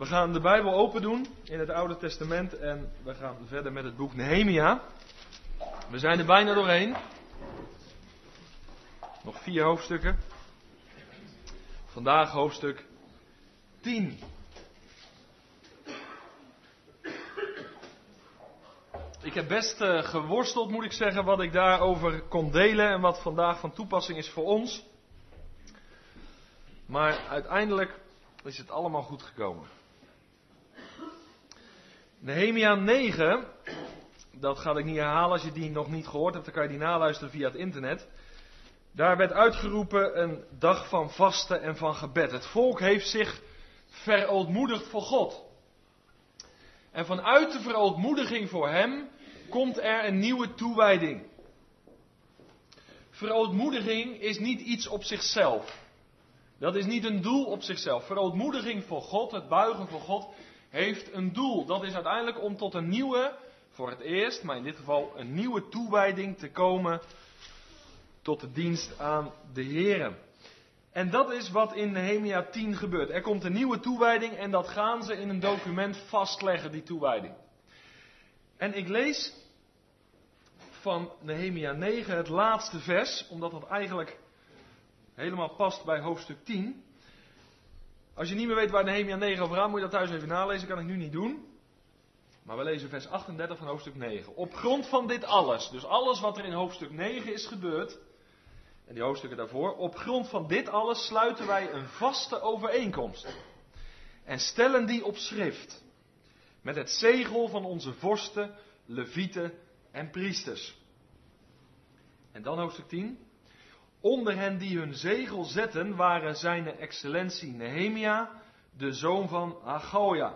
We gaan de Bijbel open doen in het Oude Testament en we gaan verder met het boek Nehemia. We zijn er bijna doorheen. Nog vier hoofdstukken. Vandaag hoofdstuk 10. Ik heb best uh, geworsteld, moet ik zeggen, wat ik daarover kon delen en wat vandaag van toepassing is voor ons. Maar uiteindelijk is het allemaal goed gekomen. Nehemia 9, dat ga ik niet herhalen als je die nog niet gehoord hebt, dan kan je die naluisteren via het internet. Daar werd uitgeroepen een dag van vasten en van gebed. Het volk heeft zich verootmoedigd voor God. En vanuit de verootmoediging voor Hem komt er een nieuwe toewijding. Verootmoediging is niet iets op zichzelf. Dat is niet een doel op zichzelf. Verootmoediging voor God, het buigen voor God, heeft een doel. Dat is uiteindelijk om tot een nieuwe, voor het eerst, maar in dit geval een nieuwe toewijding te komen tot de dienst aan de Heer. En dat is wat in Nehemia 10 gebeurt. Er komt een nieuwe toewijding en dat gaan ze in een document vastleggen, die toewijding. En ik lees van Nehemia 9 het laatste vers, omdat dat eigenlijk helemaal past bij hoofdstuk 10. Als je niet meer weet waar Nehemia 9 over gaat, moet je dat thuis even nalezen. Kan ik nu niet doen. Maar we lezen vers 38 van hoofdstuk 9. Op grond van dit alles, dus alles wat er in hoofdstuk 9 is gebeurd, en die hoofdstukken daarvoor, op grond van dit alles sluiten wij een vaste overeenkomst. En stellen die op schrift. Met het zegel van onze vorsten, levieten en priesters. En dan hoofdstuk 10. Onder hen die hun zegel zetten waren zijn excellentie Nehemia, de zoon van Agoya.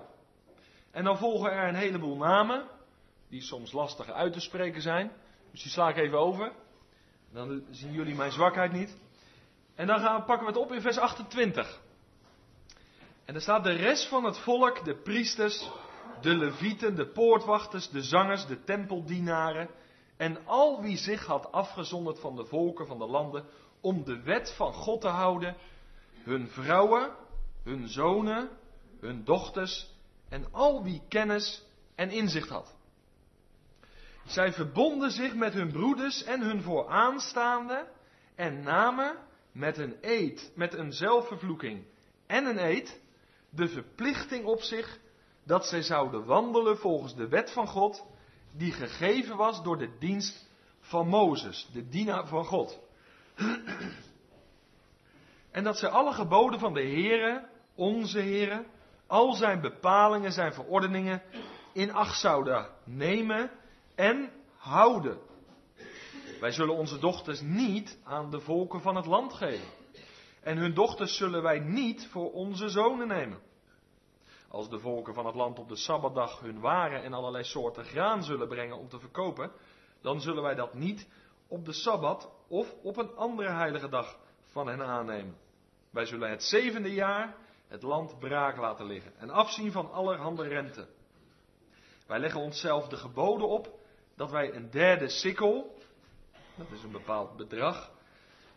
En dan volgen er een heleboel namen, die soms lastig uit te spreken zijn. Dus die sla ik even over. Dan zien jullie mijn zwakheid niet. En dan gaan, pakken we het op in vers 28. En er staat de rest van het volk, de priesters, de levieten, de poortwachters, de zangers, de tempeldienaren en al wie zich had afgezonderd van de volken van de landen om de wet van God te houden, hun vrouwen, hun zonen, hun dochters en al wie kennis en inzicht had. Zij verbonden zich met hun broeders en hun vooraanstaanden en namen met een eed, met een zelfvervloeking en een eed, de verplichting op zich dat zij zouden wandelen volgens de wet van God, die gegeven was door de dienst van Mozes, de dienaar van God. En dat zij alle geboden van de Heere, onze Heere, al zijn bepalingen, zijn verordeningen in acht zouden nemen en houden. Wij zullen onze dochters niet aan de volken van het land geven. En hun dochters zullen wij niet voor onze zonen nemen. Als de volken van het land op de Sabbatdag hun waren en allerlei soorten graan zullen brengen om te verkopen, dan zullen wij dat niet op de Sabbat of op een andere heilige dag van hen aannemen. Wij zullen het zevende jaar het land braak laten liggen en afzien van allerhande rente. Wij leggen onszelf de geboden op dat wij een derde sikkel, dat is een bepaald bedrag.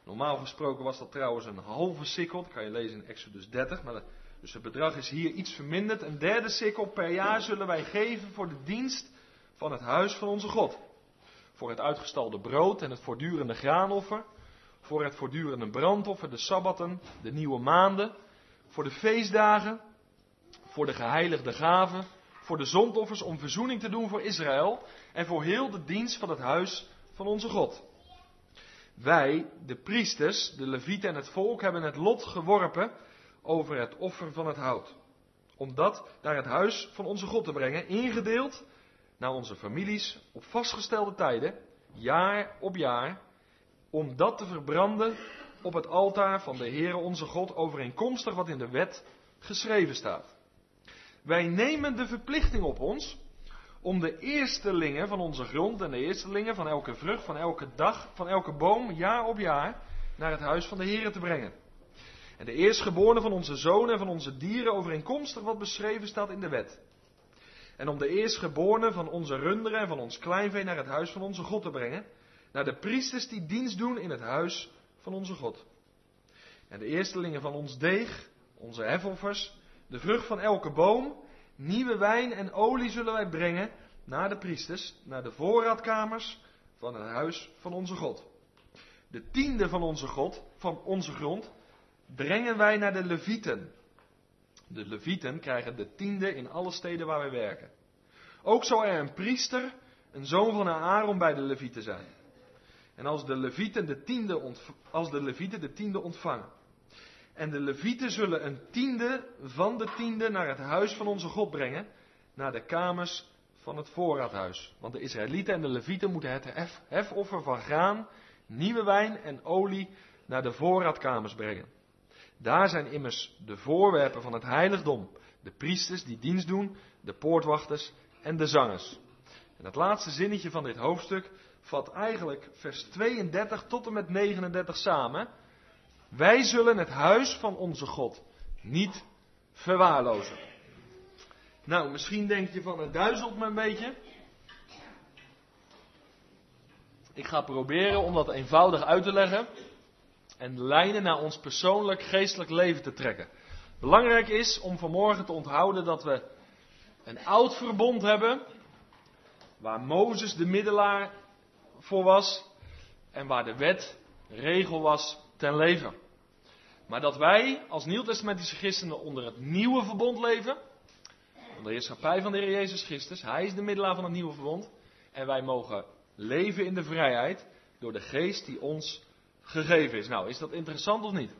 Normaal gesproken was dat trouwens een halve sikkel, dat kan je lezen in Exodus 30, maar dus het bedrag is hier iets verminderd. Een derde sikkel per jaar zullen wij geven voor de dienst van het huis van onze God. Voor het uitgestalde brood en het voortdurende graanoffer, voor het voortdurende brandoffer, de sabbatten, de nieuwe maanden, voor de feestdagen, voor de geheiligde gaven, voor de zondoffers om verzoening te doen voor Israël en voor heel de dienst van het huis van onze God. Wij, de priesters, de levieten en het volk, hebben het lot geworpen over het offer van het hout. Om dat naar het huis van onze God te brengen, ingedeeld naar onze families op vastgestelde tijden, jaar op jaar, om dat te verbranden op het altaar van de Heere onze God, overeenkomstig wat in de wet geschreven staat. Wij nemen de verplichting op ons om de eerstelingen van onze grond en de eerstelingen van elke vrucht, van elke dag, van elke boom, jaar op jaar, naar het huis van de Heere te brengen. En de eerstgeborene van onze zonen en van onze dieren overeenkomstig wat beschreven staat in de wet. En om de eerstgeborene van onze runderen en van ons kleinvee naar het huis van onze God te brengen. Naar de priesters die dienst doen in het huis van onze God. En de eerstelingen van ons deeg, onze hefoffers, de vrucht van elke boom, nieuwe wijn en olie zullen wij brengen naar de priesters, naar de voorraadkamers van het huis van onze God. De tiende van onze God, van onze grond, brengen wij naar de levieten. De levieten krijgen de tiende in alle steden waar wij werken. Ook zal er een priester, een zoon van Aaron, bij de levieten zijn. En als de levieten de tiende, als de levieten de tiende ontvangen. En de levieten zullen een tiende van de tiende naar het huis van onze God brengen, naar de kamers van het voorraadhuis. Want de Israëlieten en de Levieten moeten het hef, hefoffer van graan, nieuwe wijn en olie naar de voorraadkamers brengen. Daar zijn immers de voorwerpen van het heiligdom, de priesters die dienst doen, de poortwachters en de zangers. En het laatste zinnetje van dit hoofdstuk vat eigenlijk vers 32 tot en met 39 samen. Wij zullen het huis van onze God niet verwaarlozen. Nou, misschien denk je van het duizelt me een beetje. Ik ga proberen om dat eenvoudig uit te leggen en lijnen naar ons persoonlijk geestelijk leven te trekken. Belangrijk is om vanmorgen te onthouden dat we een oud verbond hebben, waar Mozes de middelaar voor was en waar de wet regel was ten leven. Maar dat wij als nieuwtestamentische christenen onder het nieuwe verbond leven, onder de heerschappij van de Heer Jezus Christus, Hij is de middelaar van het nieuwe verbond, en wij mogen leven in de vrijheid door de geest die ons gegeven is. Nou, is dat interessant of niet?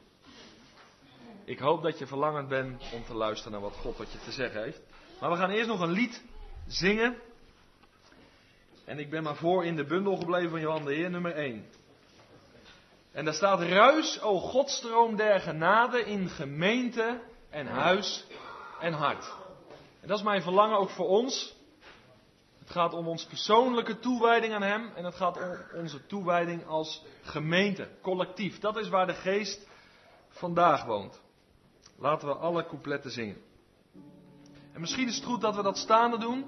Ik hoop dat je verlangend bent om te luisteren naar wat God wat je te zeggen heeft. Maar we gaan eerst nog een lied zingen. En ik ben maar voor in de bundel gebleven van Johan de Heer, nummer 1. En daar staat: Ruis, o Godstroom der genade in gemeente en huis en hart. En dat is mijn verlangen ook voor ons. Het gaat om onze persoonlijke toewijding aan Hem en het gaat om onze toewijding als gemeente, collectief. Dat is waar de geest vandaag woont. Laten we alle coupletten zingen. En misschien is het goed dat we dat staande doen,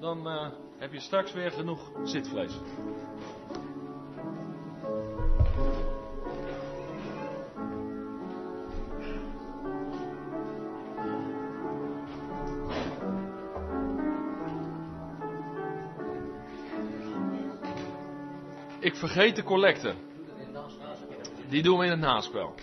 dan uh, heb je straks weer genoeg zitvlees. Vergeet de. Die doen we in het naspel.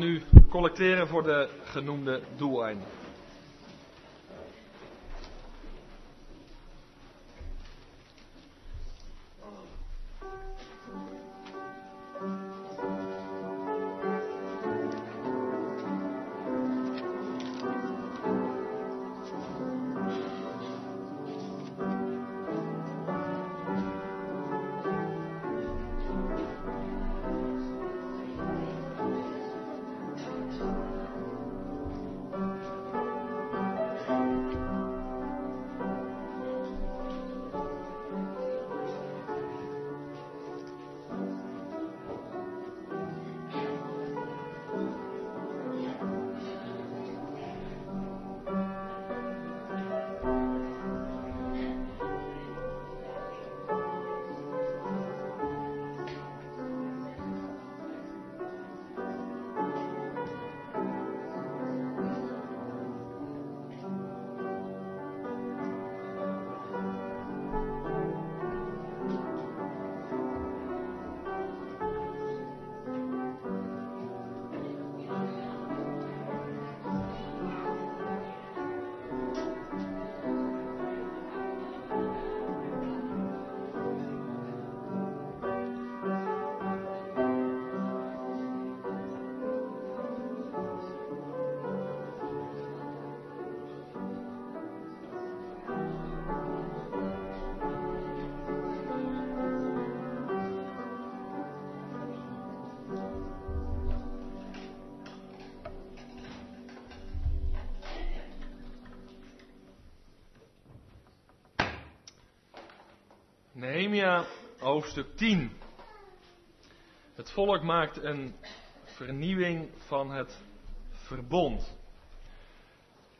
We nu collecteren voor de genoemde doeleinden. Nehemia hoofdstuk 10. Het volk maakt een vernieuwing van het verbond.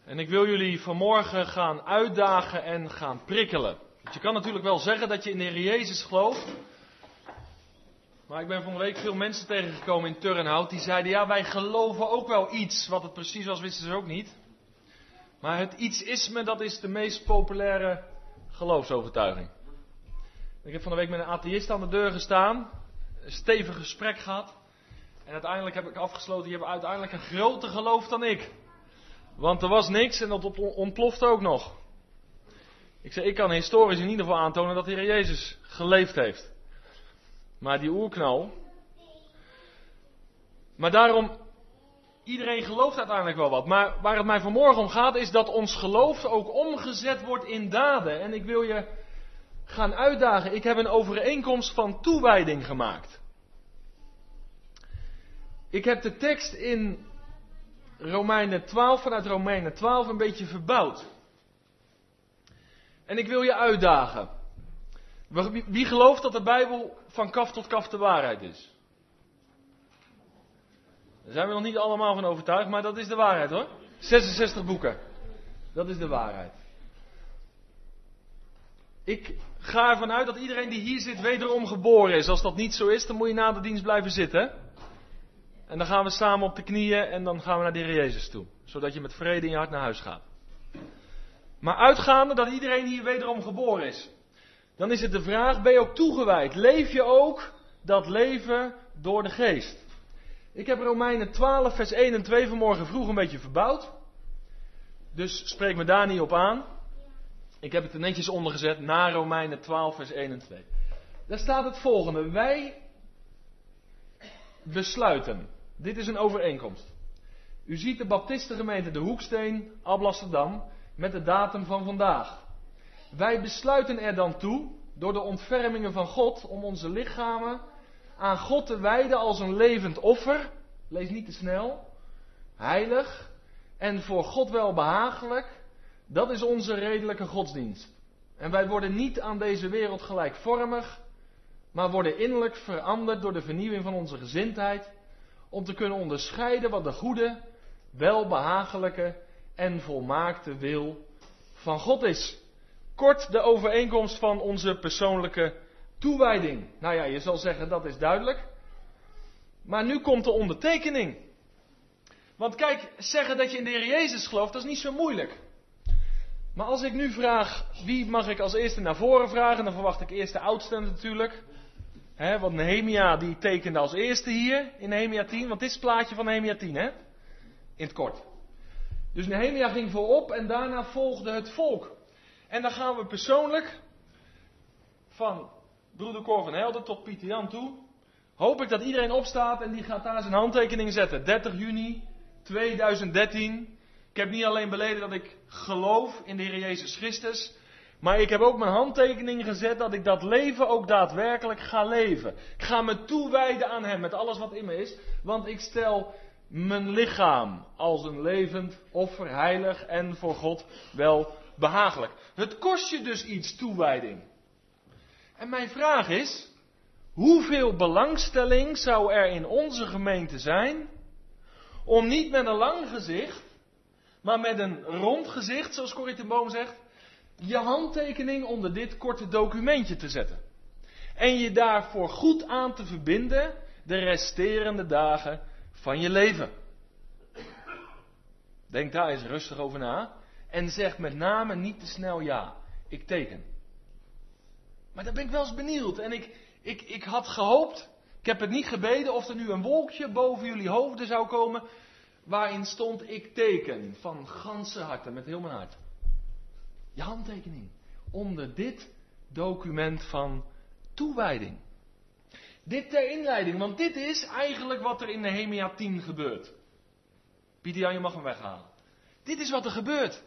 En ik wil jullie vanmorgen gaan uitdagen en gaan prikkelen. Want je kan natuurlijk wel zeggen dat je in de Heer Jezus gelooft. Maar ik ben van de week veel mensen tegengekomen in Turnhout die zeiden: Ja, wij geloven ook wel iets. Wat het precies was, wisten ze ook niet. Maar het iets-isme, dat is de meest populaire geloofsovertuiging. Ik heb van de week met een atheïst aan de deur gestaan, een stevig gesprek gehad. En uiteindelijk heb ik afgesloten, die hebben uiteindelijk een groter geloof dan ik. Want er was niks en dat ontplofte ook nog. Ik zei, ik kan historisch in ieder geval aantonen dat de Heer Jezus geleefd heeft. Maar die oerknal. Maar daarom, iedereen gelooft uiteindelijk wel wat. Maar waar het mij vanmorgen om gaat, is dat ons geloof ook omgezet wordt in daden. En ik wil je gaan uitdagen. Ik heb een overeenkomst van toewijding gemaakt. Ik heb de tekst in Romeinen 12, vanuit Romeinen 12, een beetje verbouwd. En ik wil je uitdagen. Wie gelooft dat de Bijbel van kaf tot kaf de waarheid is? Daar zijn we nog niet allemaal van overtuigd, maar dat is de waarheid hoor. 66 boeken. Dat is de waarheid. Ik ga ervan uit dat iedereen die hier zit wederom geboren is. Als dat niet zo is, dan moet je na de dienst blijven zitten. En dan gaan we samen op de knieën en dan gaan we naar de Heer Jezus toe. Zodat je met vrede in je hart naar huis gaat. Maar uitgaande dat iedereen hier wederom geboren is. Dan is het de vraag, ben je ook toegewijd? Leef je ook dat leven door de geest? Ik heb Romeinen 12 vers 1 en 2 vanmorgen vroeg een beetje verbouwd. Dus spreek me daar niet op aan. Ik heb het er netjes ondergezet na Romeinen 12, vers 1 en 2. Daar staat het volgende. Wij besluiten. Dit is een overeenkomst. U ziet de Baptistengemeente De Hoeksteen, Alblasserdam, met de datum van vandaag. Wij besluiten er dan toe, door de ontfermingen van God, om onze lichamen aan God te wijden als een levend offer. Lees niet te snel. Heilig en voor God wel behagelijk dat is onze redelijke godsdienst. En wij worden niet aan deze wereld gelijkvormig, maar worden innerlijk veranderd door de vernieuwing van onze gezindheid, om te kunnen onderscheiden wat de goede, welbehagelijke en volmaakte wil van God is. Kort de overeenkomst van onze persoonlijke toewijding. Nou ja, je zal zeggen dat is duidelijk. Maar nu komt de ondertekening. Want kijk, zeggen dat je in de Heer Jezus gelooft, dat is niet zo moeilijk. Maar als ik nu vraag, wie mag ik als eerste naar voren vragen, dan verwacht ik eerst de oudste natuurlijk. Hè, want Nehemia die tekende als eerste hier in Nehemia 10. Want dit is het plaatje van Nehemia 10, hè? In het kort. Dus Nehemia ging voorop en daarna volgde het volk. En dan gaan we persoonlijk van broeder Cor van Helden tot Pieter Jan toe. Hoop ik dat iedereen opstaat en die gaat daar zijn handtekening zetten. 30 juni 2013. Ik heb niet alleen beleden dat ik geloof in de Heer Jezus Christus. Maar ik heb ook mijn handtekening gezet dat ik dat leven ook daadwerkelijk ga leven. Ik ga me toewijden aan Hem met alles wat in me is. Want ik stel mijn lichaam als een levend offer, heilig en voor God wel behagelijk. Het kost je dus iets toewijding. En mijn vraag is, hoeveel belangstelling zou er in onze gemeente zijn om niet met een lang gezicht, maar met een rond gezicht, zoals Corrie ten Boom zegt, je handtekening onder dit korte documentje te zetten. En je daarvoor goed aan te verbinden de resterende dagen van je leven. Denk daar eens rustig over na. En zeg met name niet te snel ja. Ik teken. Maar dan ben ik wel eens benieuwd. En ik, ik, ik had gehoopt, ik heb het niet gebeden, of er nu een wolkje boven jullie hoofden zou komen. Waarin stond ik teken van ganse harte, met heel mijn hart. Je handtekening. Onder dit document van toewijding. Dit ter inleiding, want dit is eigenlijk wat er in Nehemia 10 gebeurt. Pieter Jan, je mag hem weghalen. Dit is wat er gebeurt.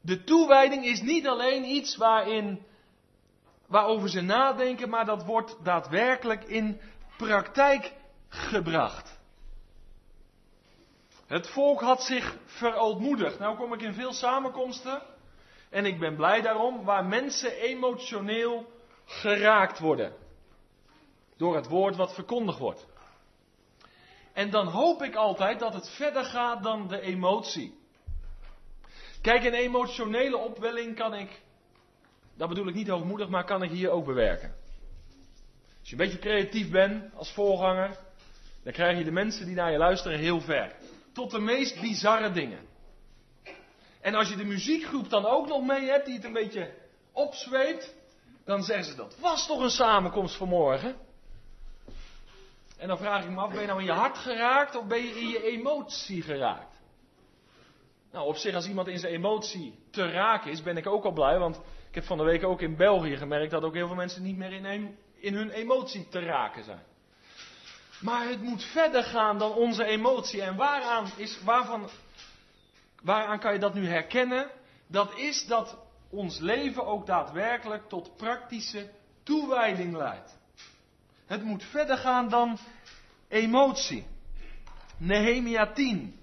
De toewijding is niet alleen iets waarin, waarover ze nadenken, maar dat wordt daadwerkelijk in praktijk gebracht. Het volk had zich verootmoedigd. Nou kom ik in veel samenkomsten, en ik ben blij daarom, waar mensen emotioneel geraakt worden. Door het woord wat verkondigd wordt. En dan hoop ik altijd dat het verder gaat dan de emotie. Kijk, een emotionele opwelling kan ik, dat bedoel ik niet hoogmoedig, maar kan ik hier ook bewerken. Als je een beetje creatief bent als voorganger, dan krijg je de mensen die naar je luisteren heel ver. Tot de meest bizarre dingen. En als je de muziekgroep dan ook nog mee hebt, die het een beetje opzweept, dan zeggen ze dat was toch een samenkomst vanmorgen? En dan vraag ik me af, ben je nou in je hart geraakt of ben je in je emotie geraakt? Nou, op zich als iemand in zijn emotie te raken is, ben ik ook al blij, want ik heb van de week ook in België gemerkt dat ook heel veel mensen niet meer in, in hun emotie te raken zijn. Maar het moet verder gaan dan onze emotie. En waaraan, is, waarvan, waaraan kan je dat nu herkennen? Dat is dat ons leven ook daadwerkelijk tot praktische toewijding leidt. Het moet verder gaan dan emotie. Nehemia 10.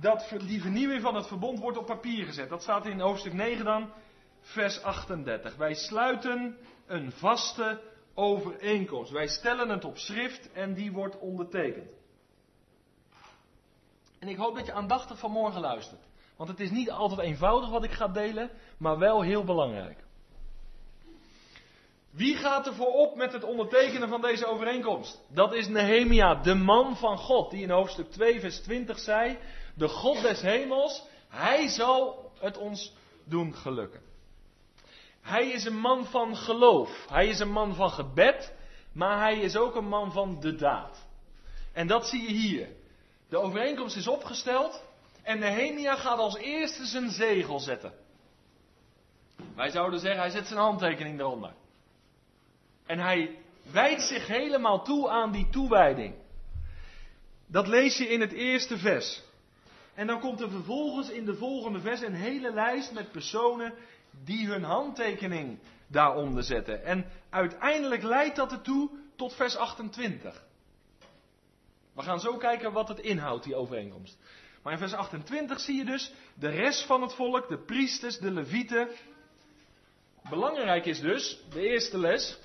Dat, die vernieuwing van het verbond wordt op papier gezet. Dat staat in hoofdstuk 9 dan, vers 38. Wij sluiten een vaste overeenkomst. Wij stellen het op schrift en die wordt ondertekend. En ik hoop dat je aandachtig vanmorgen luistert. Want het is niet altijd eenvoudig wat ik ga delen, maar wel heel belangrijk. Wie gaat er voorop met het ondertekenen van deze overeenkomst? Dat is Nehemia, de man van God, die in hoofdstuk 2, vers 20 zei: De God des hemels, hij zal het ons doen gelukken. Hij is een man van geloof, hij is een man van gebed, maar hij is ook een man van de daad. En dat zie je hier. De overeenkomst is opgesteld en Nehemia gaat als eerste zijn zegel zetten. Wij zouden zeggen, hij zet zijn handtekening eronder. En hij wijdt zich helemaal toe aan die toewijding. Dat lees je in het eerste vers. En dan komt er vervolgens in de volgende vers een hele lijst met personen die hun handtekening daaronder zetten. En uiteindelijk leidt dat ertoe tot vers 28. We gaan zo kijken wat het inhoudt, die overeenkomst. Maar in vers 28 zie je dus de rest van het volk, de priesters, de levieten. Belangrijk is dus, de eerste les,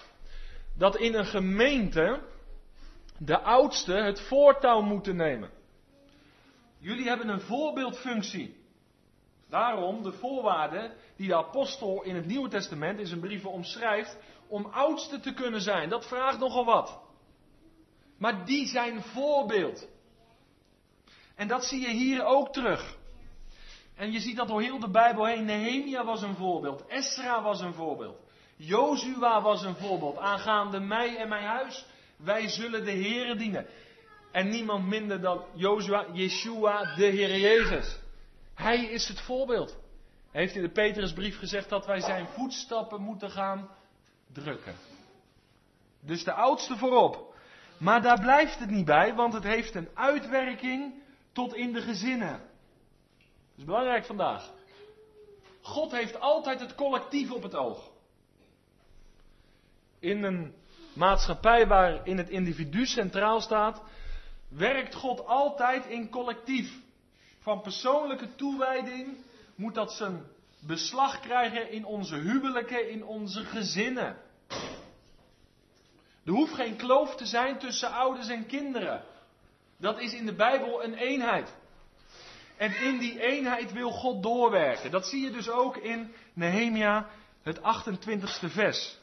dat in een gemeente de oudste het voortouw moeten nemen. Jullie hebben een voorbeeldfunctie. Daarom de voorwaarden die de apostel in het Nieuwe Testament in zijn brieven omschrijft om oudste te kunnen zijn. Dat vraagt nogal wat. Maar die zijn voorbeeld. En dat zie je hier ook terug. En je ziet dat door heel de Bijbel heen. Nehemia was een voorbeeld. Esra was een voorbeeld. Jozua was een voorbeeld. Aangaande mij en mijn huis, wij zullen de Here dienen. En niemand minder dan Jozua, Yeshua, de Heer Jezus. Hij is het voorbeeld. Hij heeft in de Petrusbrief gezegd dat wij zijn voetstappen moeten gaan drukken. Dus de oudste voorop. Maar daar blijft het niet bij, want het heeft een uitwerking tot in de gezinnen. Dat is belangrijk vandaag. God heeft altijd het collectief op het oog. In een maatschappij waarin het individu centraal staat, werkt God altijd in collectief. Van persoonlijke toewijding moet dat zijn beslag krijgen in onze huwelijken, in onze gezinnen. Er hoeft geen kloof te zijn tussen ouders en kinderen. Dat is in de Bijbel een eenheid. En in die eenheid wil God doorwerken. Dat zie je dus ook in Nehemia, het 28ste vers.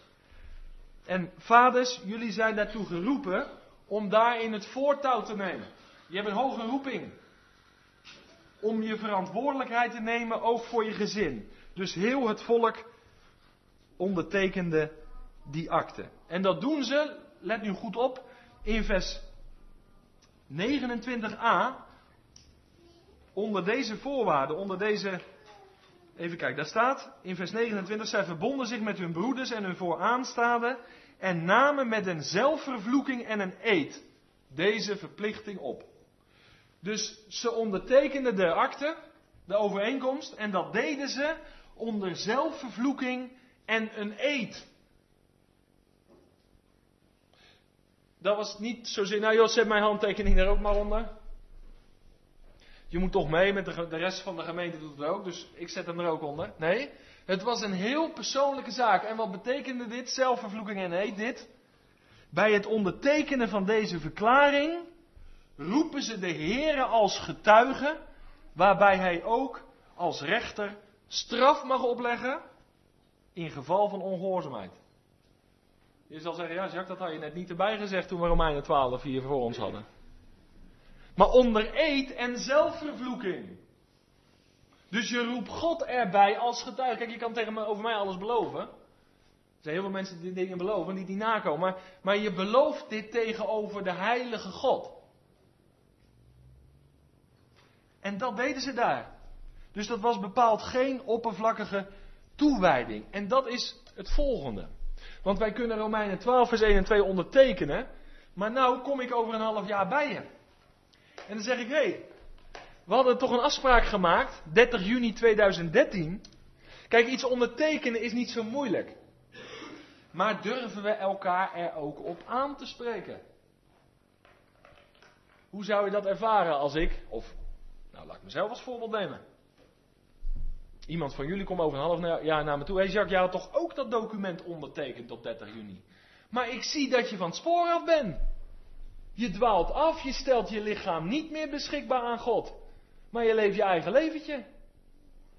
En vaders, jullie zijn daartoe geroepen om daarin het voortouw te nemen. Je hebt een hoge roeping. Om je verantwoordelijkheid te nemen, ook voor je gezin. Dus heel het volk ondertekende die akte. En dat doen ze, let nu goed op, in vers 29a. Onder deze voorwaarden, onder deze. Even kijken, daar staat in vers 29: zij verbonden zich met hun broeders en hun vooraanstaanden. En namen met een zelfvervloeking en een eed deze verplichting op. Dus ze ondertekenden de akte, de overeenkomst, en dat deden ze onder zelfvervloeking en een eed. Dat was niet zozeer, nou joh, zet mijn handtekening er ook maar onder. Je moet toch mee, met de, de rest van de gemeente doet het ook, dus ik zet hem er ook onder. Nee, het was een heel persoonlijke zaak. En wat betekende dit, zelfvervloeking en eed, dit? Bij het ondertekenen van deze verklaring roepen ze de Heere als getuige, waarbij hij ook als rechter straf mag opleggen in geval van ongehoorzaamheid. Je zal zeggen, ja Jacques, dat had je net niet erbij gezegd toen we Romeinen 12 hier voor ons hadden. Maar onder eed en zelfvervloeking. Dus je roept God erbij als getuige. Kijk, je kan tegen me, over mij alles beloven. Er zijn heel veel mensen die dingen beloven, die niet nakomen. Maar, maar je belooft dit tegenover de heilige God. En dat deden ze daar. Dus dat was bepaald geen oppervlakkige toewijding. En dat is het volgende. Want wij kunnen Romeinen 12, vers 1 en 2 ondertekenen. Maar nou kom ik over een half jaar bij je. En dan zeg ik, hé, hey, we hadden toch een afspraak gemaakt, 30 juni 2013. Kijk, iets ondertekenen is niet zo moeilijk. Maar durven we elkaar er ook op aan te spreken? Hoe zou je dat ervaren als ik, of nou laat ik mezelf als voorbeeld nemen. Iemand van jullie komt over een half jaar naar me toe. Hé hey Jacques, jij had toch ook dat document ondertekend op 30 juni? Maar ik zie dat je van het spoor af bent. Je dwaalt af, je stelt je lichaam niet meer beschikbaar aan God. Maar je leeft je eigen leventje.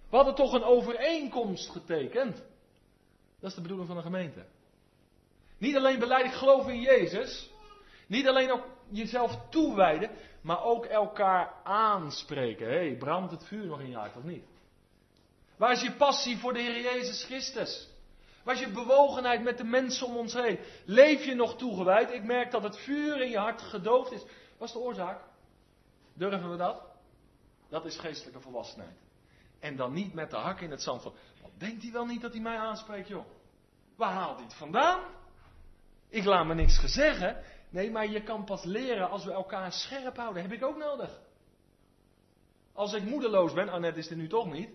We hadden toch een overeenkomst getekend. Dat is de bedoeling van de gemeente. Niet alleen beleid ik geloof in Jezus. Niet alleen ook jezelf toewijden. Maar ook elkaar aanspreken. Hé, brandt het vuur nog in je hart of niet? Waar is je passie voor de Heer Jezus Christus? Waar is je bewogenheid met de mensen om ons heen? Leef je nog toegewijd? Ik merk dat het vuur in je hart gedoofd is. Wat is de oorzaak? Durven we dat? Dat is geestelijke volwassenheid. En dan niet met de hak in het zand van, wat denkt hij wel niet dat hij mij aanspreekt, joh? Waar haalt hij het vandaan? Ik laat me niks gezeggen. Nee, maar je kan pas leren als we elkaar scherp houden. Heb ik ook nodig. Als ik moedeloos ben, Annette is er nu toch niet.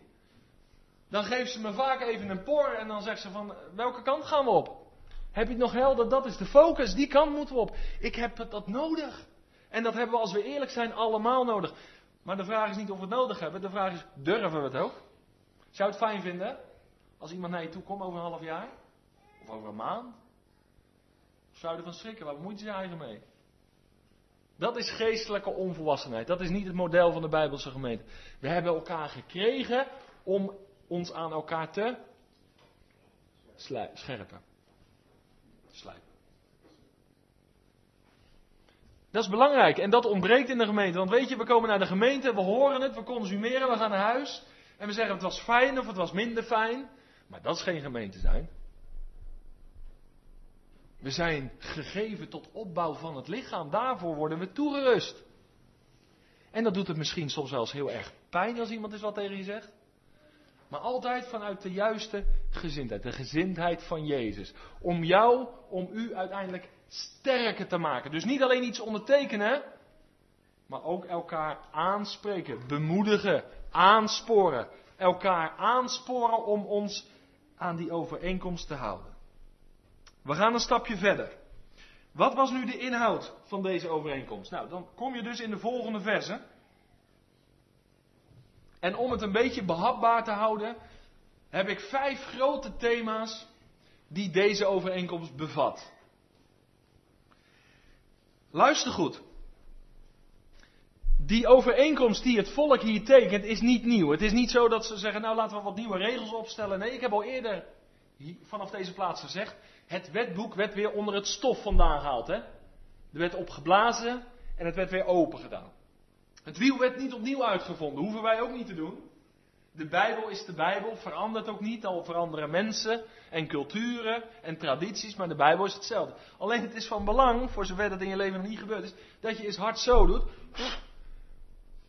Dan geeft ze me vaak even een por en dan zegt ze van, welke kant gaan we op? Heb je het nog helder? Dat is de focus, die kant moeten we op. Ik heb dat nodig. En dat hebben we als we eerlijk zijn allemaal nodig. Maar de vraag is niet of we het nodig hebben. De vraag is, durven we het ook? Zou je het fijn vinden als iemand naar je toe komt over een half jaar? Of over een maand? Of zou je ervan schrikken? Waar bemoeit je je eigen mee? Dat is geestelijke onvolwassenheid. Dat is niet het model van de Bijbelse gemeente. We hebben elkaar gekregen om ons aan elkaar te scherpen. Slijpen. Dat is belangrijk en dat ontbreekt in de gemeente. Want weet je, we komen naar de gemeente, we horen het, we consumeren, we gaan naar huis. En we zeggen het was fijn of het was minder fijn. Maar dat is geen gemeente zijn. We zijn gegeven tot opbouw van het lichaam. Daarvoor worden we toegerust. En dat doet het misschien soms wel eens heel erg pijn als iemand eens wat tegen je zegt. Maar altijd vanuit de juiste gezindheid. De gezindheid van Jezus. Om jou, om u uiteindelijk sterker te maken. Dus niet alleen iets ondertekenen. Maar ook elkaar aanspreken. Bemoedigen. Aansporen. Elkaar aansporen om ons aan die overeenkomst te houden. We gaan een stapje verder. Wat was nu de inhoud van deze overeenkomst? Nou, dan kom je dus in de volgende verse. En om het een beetje behapbaar te houden, heb ik vijf grote thema's die deze overeenkomst bevat. Luister goed. Die overeenkomst die het volk hier tekent is niet nieuw. Het is niet zo dat ze zeggen, nou laten we wat nieuwe regels opstellen. Nee, ik heb al eerder vanaf deze plaats gezegd, het wetboek werd weer onder het stof vandaan gehaald. Hè? Er werd opgeblazen en het werd weer open gedaan. Het wiel werd niet opnieuw uitgevonden, hoeven wij ook niet te doen. De Bijbel is de Bijbel, verandert ook niet, al veranderen mensen en culturen en tradities, maar de Bijbel is hetzelfde. Alleen het is van belang, voor zover dat in je leven nog niet gebeurd is, dat je eens hard zo doet.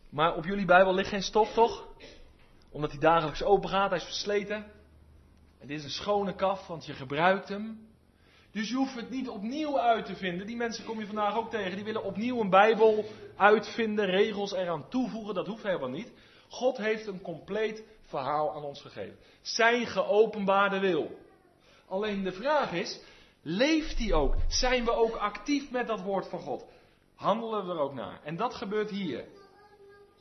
Maar op jullie Bijbel ligt geen stof, toch? Omdat hij dagelijks open gaat, hij is versleten. En dit is een schone kaf, want je gebruikt hem. Dus je hoeft het niet opnieuw uit te vinden. Die mensen kom je vandaag ook tegen. Die willen opnieuw een Bijbel uitvinden, regels eraan toevoegen. Dat hoeft helemaal niet. God heeft een compleet verhaal aan ons gegeven. Zijn geopenbaarde wil. Alleen de vraag is, leeft die ook? Zijn we ook actief met dat woord van God? Handelen we er ook naar? En dat gebeurt hier.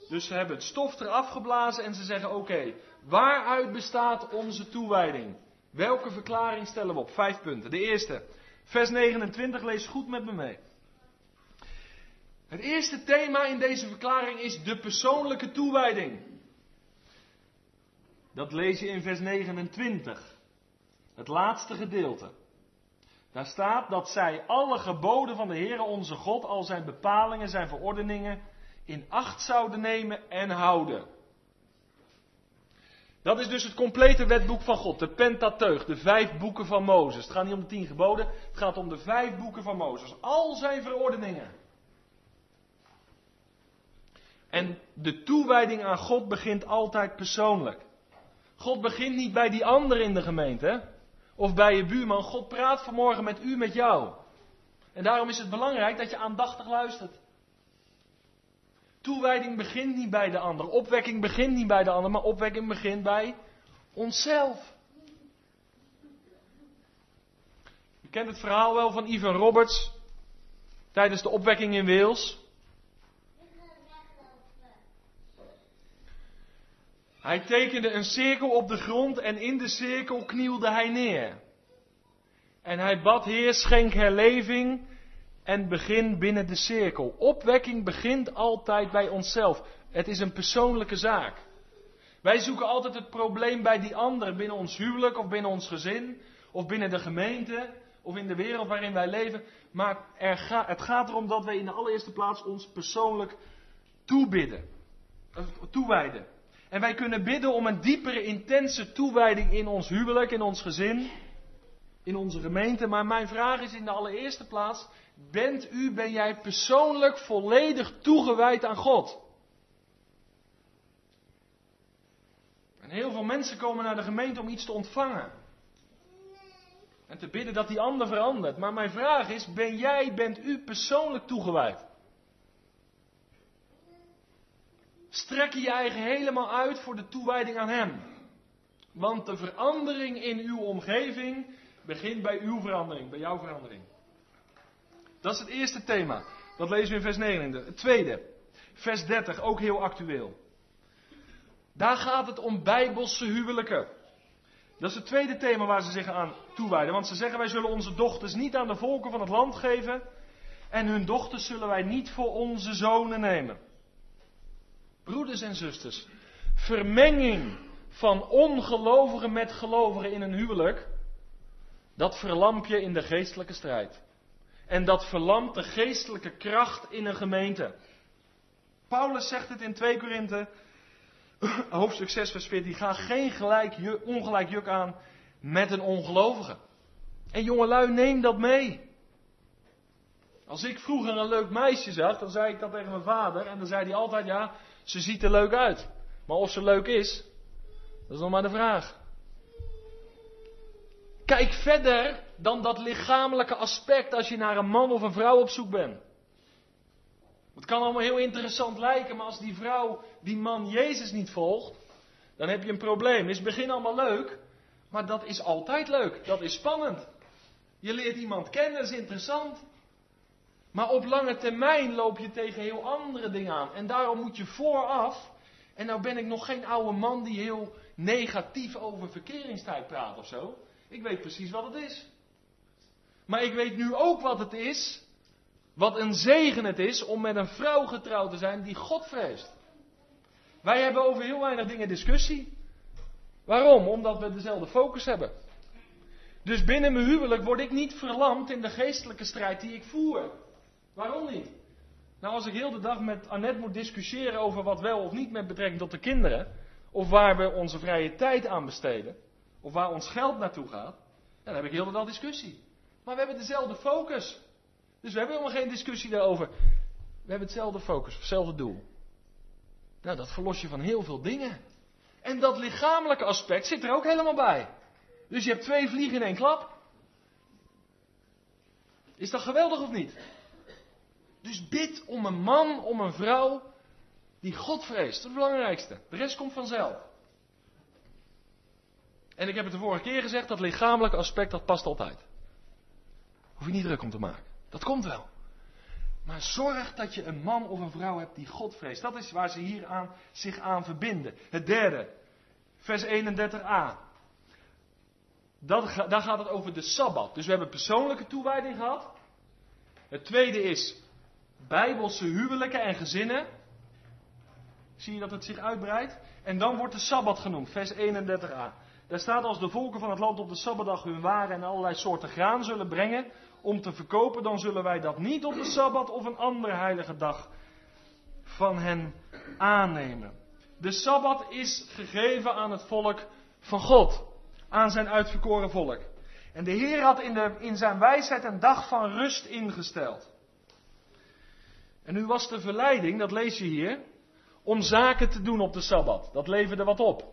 Dus ze hebben het stof eraf geblazen en ze zeggen: Oké, waaruit bestaat onze toewijding? Welke verklaring stellen we op? Vijf punten. De eerste, vers 29, lees goed met me mee. Het eerste thema in deze verklaring is de persoonlijke toewijding. Dat lees je in vers 29. Het laatste gedeelte. Daar staat dat zij alle geboden van de Heere onze God, al zijn bepalingen, zijn verordeningen, in acht zouden nemen en houden. Dat is dus het complete wetboek van God, de Pentateuch, de vijf boeken van Mozes. Het gaat niet om de tien geboden, het gaat om de vijf boeken van Mozes. Al zijn verordeningen. En de toewijding aan God begint altijd persoonlijk. God begint niet bij die ander in de gemeente, of bij je buurman. God praat vanmorgen met u, met jou. En daarom is het belangrijk dat je aandachtig luistert. Toewijding begint niet bij de ander. Opwekking begint niet bij de ander, maar opwekking begint bij onszelf. Je kent het verhaal wel van Ivan Roberts tijdens de opwekking in Wales. Hij tekende een cirkel op de grond en in de cirkel knielde hij neer. En hij bad Heer, schenk herleving en begin binnen de cirkel. Opwekking begint altijd bij onszelf. Het is een persoonlijke zaak. Wij zoeken altijd het probleem bij die ander, binnen ons huwelijk of binnen ons gezin of binnen de gemeente of in de wereld waarin wij leven. Maar er het gaat erom dat wij in de allereerste plaats ons persoonlijk toebidden, eh, toewijden. En wij kunnen bidden om een diepere, intense toewijding in ons huwelijk, in ons gezin, in onze gemeente. Maar mijn vraag is in de allereerste plaats: Bent u, ben jij persoonlijk volledig toegewijd aan God? En heel veel mensen komen naar de gemeente om iets te ontvangen. En te bidden dat die ander verandert. Maar mijn vraag is, ben jij, bent u persoonlijk toegewijd? Strek je je eigen helemaal uit voor de toewijding aan Hem. Want de verandering in uw omgeving begint bij uw verandering, bij jouw verandering. Dat is het eerste thema. Dat lezen we in vers 29. Het tweede, vers 30, ook heel actueel. Daar gaat het om bijbelse huwelijken. Dat is het tweede thema waar ze zich aan toewijden. Want ze zeggen wij zullen onze dochters niet aan de volken van het land geven. En hun dochters zullen wij niet voor onze zonen nemen. Broeders en zusters, vermenging van ongelovigen met gelovigen in een huwelijk, dat verlamp je in de geestelijke strijd. En dat verlamt de geestelijke kracht in een gemeente. Paulus zegt het in 2 Korinthe, hoofdstuk 6, vers 14. Ga geen gelijk, ongelijk juk aan met een ongelovige. En jongelui, neem dat mee. Als ik vroeger een leuk meisje zag, dan zei ik dat tegen mijn vader. En dan zei hij altijd, ja, ze ziet er leuk uit. Maar of ze leuk is, dat is nog maar de vraag. Kijk verder dan dat lichamelijke aspect als je naar een man of een vrouw op zoek bent. Het kan allemaal heel interessant lijken, maar als die vrouw die man Jezus niet volgt, dan heb je een probleem. Is het begin allemaal leuk, maar dat is altijd leuk. Dat is spannend. Je leert iemand kennen, dat is interessant. Maar op lange termijn loop je tegen heel andere dingen aan. En daarom moet je vooraf. En nou ben ik nog geen oude man die heel negatief over verkeringstijd praat of zo. Ik weet precies wat het is. Maar ik weet nu ook wat het is. Wat een zegen het is om met een vrouw getrouwd te zijn die God vreest. Wij hebben over heel weinig dingen discussie. Waarom? Omdat we dezelfde focus hebben. Dus binnen mijn huwelijk word ik niet verlamd in de geestelijke strijd die ik voer. Waarom niet? Nou, als ik heel de dag met Annette moet discussiëren over wat wel of niet met betrekking tot de kinderen, of waar we onze vrije tijd aan besteden, of waar ons geld naartoe gaat, dan heb ik heel de dag discussie. Maar we hebben dezelfde focus. Dus we hebben helemaal geen discussie daarover. We hebben hetzelfde focus, hetzelfde doel. Nou, dat verlos je van heel veel dingen. En dat lichamelijke aspect zit er ook helemaal bij. Dus je hebt twee vliegen in één klap. Is dat geweldig of niet? Dus bid om een man, om een vrouw die God vreest. Dat is het belangrijkste. De rest komt vanzelf. En ik heb het de vorige keer gezegd, dat lichamelijke aspect dat past altijd. Hoef je niet druk om te maken. Dat komt wel. Maar zorg dat je een man of een vrouw hebt die God vreest. Dat is waar ze hier aan, zich aan verbinden. Het derde, vers 31a. Dat, daar gaat het over de Sabbat. Dus we hebben persoonlijke toewijding gehad. Het tweede is bijbelse huwelijken en gezinnen. Zie je dat het zich uitbreidt? En dan wordt de Sabbat genoemd, vers 31a. Daar staat als de volken van het land op de Sabbatdag hun waren en allerlei soorten graan zullen brengen om te verkopen, dan zullen wij dat niet op de Sabbat of een andere heilige dag van hen aannemen. De Sabbat is gegeven aan het volk van God, aan zijn uitverkoren volk. En de Heer had in, de, in zijn wijsheid een dag van rust ingesteld. En nu was de verleiding, dat lees je hier, om zaken te doen op de Sabbat. Dat leverde wat op.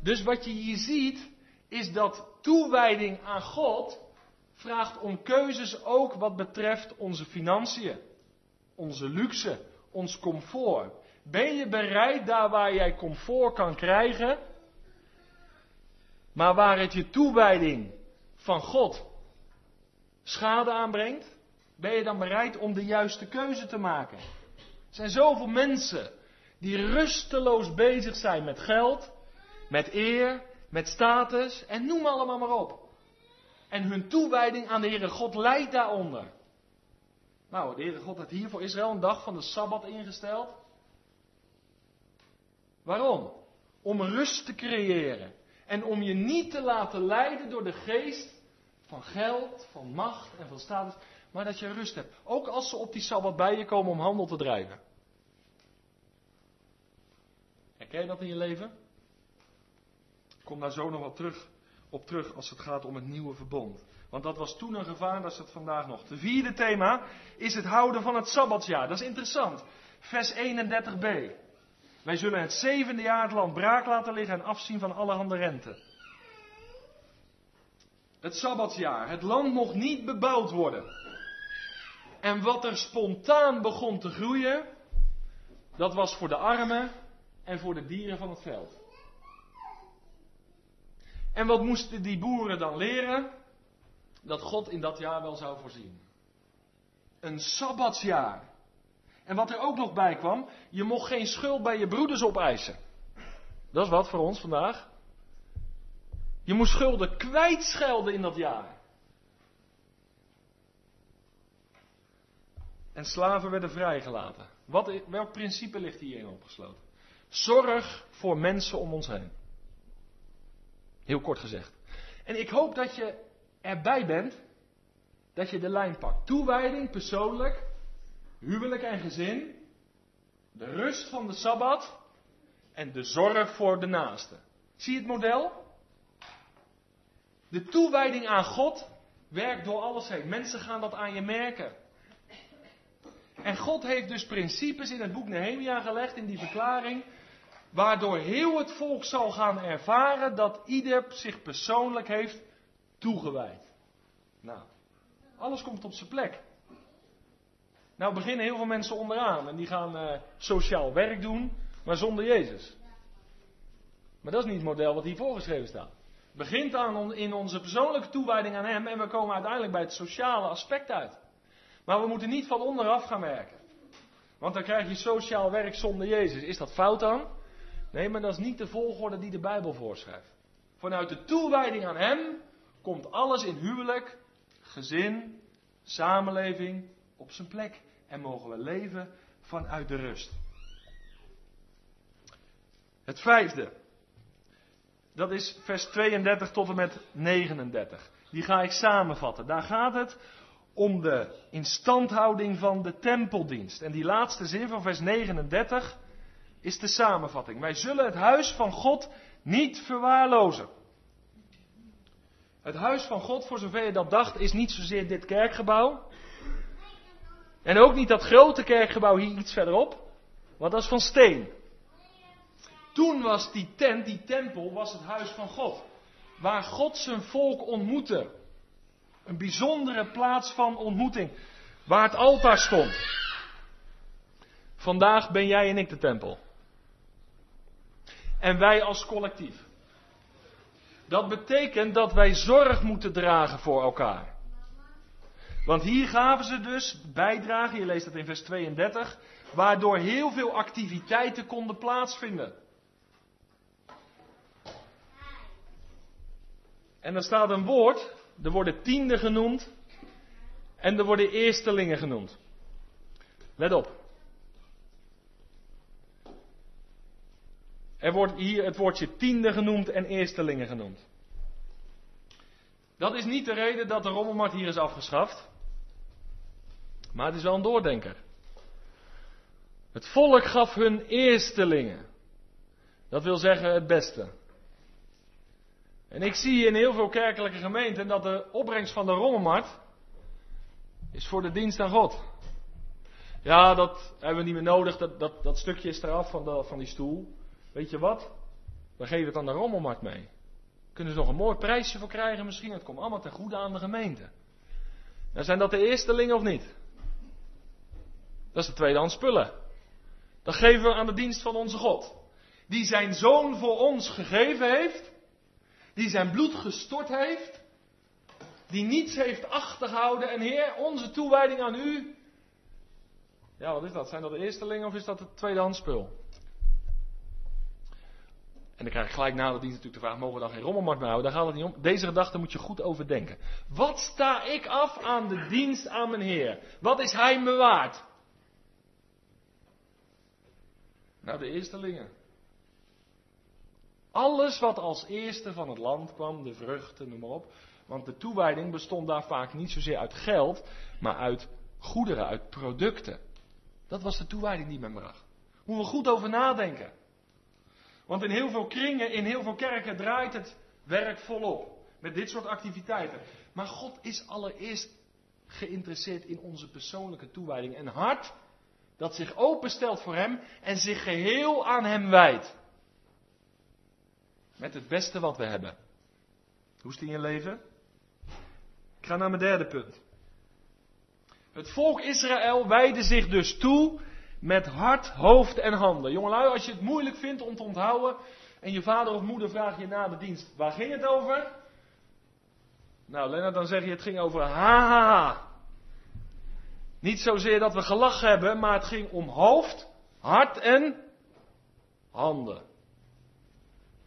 Dus wat je hier ziet, is dat toewijding aan God vraagt om keuzes ook wat betreft onze financiën, onze luxe, ons comfort. Ben je bereid daar waar jij comfort kan krijgen, maar waar het je toewijding van God schade aanbrengt? Ben je dan bereid om de juiste keuze te maken? Er zijn zoveel mensen die rusteloos bezig zijn met geld, met eer, met status en noem allemaal maar op. En hun toewijding aan de Heere God leidt daaronder. Nou, de Heere God heeft hier voor Israël een dag van de Sabbat ingesteld. Waarom? Om rust te creëren. En om je niet te laten leiden door de geest van geld, van macht en van status maar dat je rust hebt. Ook als ze op die Sabbat bij je komen om handel te drijven. Herken je dat in je leven? Ik kom daar zo nog wat terug, op terug als het gaat om het nieuwe verbond. Want dat was toen een gevaar, dat is het vandaag nog. De vierde thema is het houden van het Sabbatsjaar. Dat is interessant. Vers 31b. Wij zullen het zevende jaar het land braak laten liggen en afzien van allerhande rente. Het Sabbatsjaar. Het land mocht niet bebouwd worden. En wat er spontaan begon te groeien, dat was voor de armen en voor de dieren van het veld. En wat moesten die boeren dan leren? Dat God in dat jaar wel zou voorzien. Een sabbatsjaar. En wat er ook nog bij kwam, je mocht geen schuld bij je broeders opeisen. Dat is wat voor ons vandaag. Je moest schulden kwijtschelden in dat jaar. En slaven werden vrijgelaten. Wat, welk principe ligt hierin opgesloten? Zorg voor mensen om ons heen. Heel kort gezegd. En ik hoop dat je erbij bent. Dat je de lijn pakt. Toewijding persoonlijk. Huwelijk en gezin. De rust van de Sabbat. En de zorg voor de naaste. Zie je het model? De toewijding aan God werkt door alles heen. Mensen gaan dat aan je merken. En God heeft dus principes in het boek Nehemia gelegd, in die verklaring, waardoor heel het volk zal gaan ervaren dat ieder zich persoonlijk heeft toegewijd. Nou, alles komt op zijn plek. Nou beginnen heel veel mensen onderaan en die gaan uh, sociaal werk doen, maar zonder Jezus. Maar dat is niet het model wat hier voorgeschreven staat. Begint aan in onze persoonlijke toewijding aan Hem en we komen uiteindelijk bij het sociale aspect uit. Maar we moeten niet van onderaf gaan werken. Want dan krijg je sociaal werk zonder Jezus. Is dat fout dan? Nee, maar dat is niet de volgorde die de Bijbel voorschrijft. Vanuit de toewijding aan Hem komt alles in huwelijk, gezin, samenleving op zijn plek. En mogen we leven vanuit de rust. Het vijfde. Dat is vers 32 tot en met 39. Die ga ik samenvatten. Daar gaat het om de instandhouding van de tempeldienst. En die laatste zin van vers 39 is de samenvatting. Wij zullen het huis van God niet verwaarlozen. Het huis van God, voor zover je dat dacht, is niet zozeer dit kerkgebouw. En ook niet dat grote kerkgebouw hier iets verderop, want dat is van steen. Toen was die tent, die tempel, was het huis van God. Waar God zijn volk ontmoette. Een bijzondere plaats van ontmoeting. Waar het altaar stond. Vandaag ben jij en ik de tempel. En wij als collectief. Dat betekent dat wij zorg moeten dragen voor elkaar. Want hier gaven ze dus bijdragen, je leest dat in vers 32, waardoor heel veel activiteiten konden plaatsvinden. En er staat een woord, er worden tienden genoemd en er worden eerstelingen genoemd. Let op. Er wordt hier het woordje tiende genoemd en eerstelingen genoemd. Dat is niet de reden dat de rommelmarkt hier is afgeschaft. Maar het is wel een doordenker. Het volk gaf hun eerstelingen. Dat wil zeggen het beste. En ik zie in heel veel kerkelijke gemeenten dat de opbrengst van de rommelmarkt is voor de dienst aan God. Ja, dat hebben we niet meer nodig. Dat, dat, dat stukje is eraf van, de, van die stoel. Weet je wat? We geven het aan de rommelmarkt mee. Kunnen ze nog een mooi prijsje voor krijgen misschien? Het komt allemaal ten goede aan de gemeente. Dan zijn dat de eerstelingen of niet? Dat is de tweedehands spullen. Dat geven we aan de dienst van onze God. Die zijn zoon voor ons gegeven heeft. Die zijn bloed gestort heeft. Die niets heeft achtergehouden. En Heer, onze toewijding aan u. Ja, wat is dat? Zijn dat de eerstelingen of is dat het tweedehands spul? En dan krijg ik gelijk na de dienst natuurlijk de vraag: mogen we dan geen rommelmarkt meer houden? Daar gaat het niet om. Deze gedachte moet je goed overdenken. Wat sta ik af aan de dienst aan mijn Heer? Wat is Hij me waard? Nou, de eerstelingen. Alles wat als eerste van het land kwam, de vruchten, noem maar op. Want de toewijding bestond daar vaak niet zozeer uit geld, maar uit goederen, uit producten. Dat was de toewijding die men bracht. Moeten we goed over nadenken. Want in heel veel kringen, in heel veel kerken draait het werk volop. Met dit soort activiteiten. Maar God is allereerst geïnteresseerd in onze persoonlijke toewijding. Een hart dat zich openstelt voor Hem en zich geheel aan Hem wijdt. Met het beste wat we hebben. Hoe is in je leven? Ik ga naar mijn derde punt. Het volk Israël wijde zich dus toe met hart, hoofd en handen. Jongelui, als je het moeilijk vindt om te onthouden en je vader of moeder vraagt je na de dienst, waar ging het over? Nou, Lennart, dan zeg je het ging over ha, ha, ha. Niet zozeer dat we gelachen hebben, maar het ging om hoofd, hart en handen.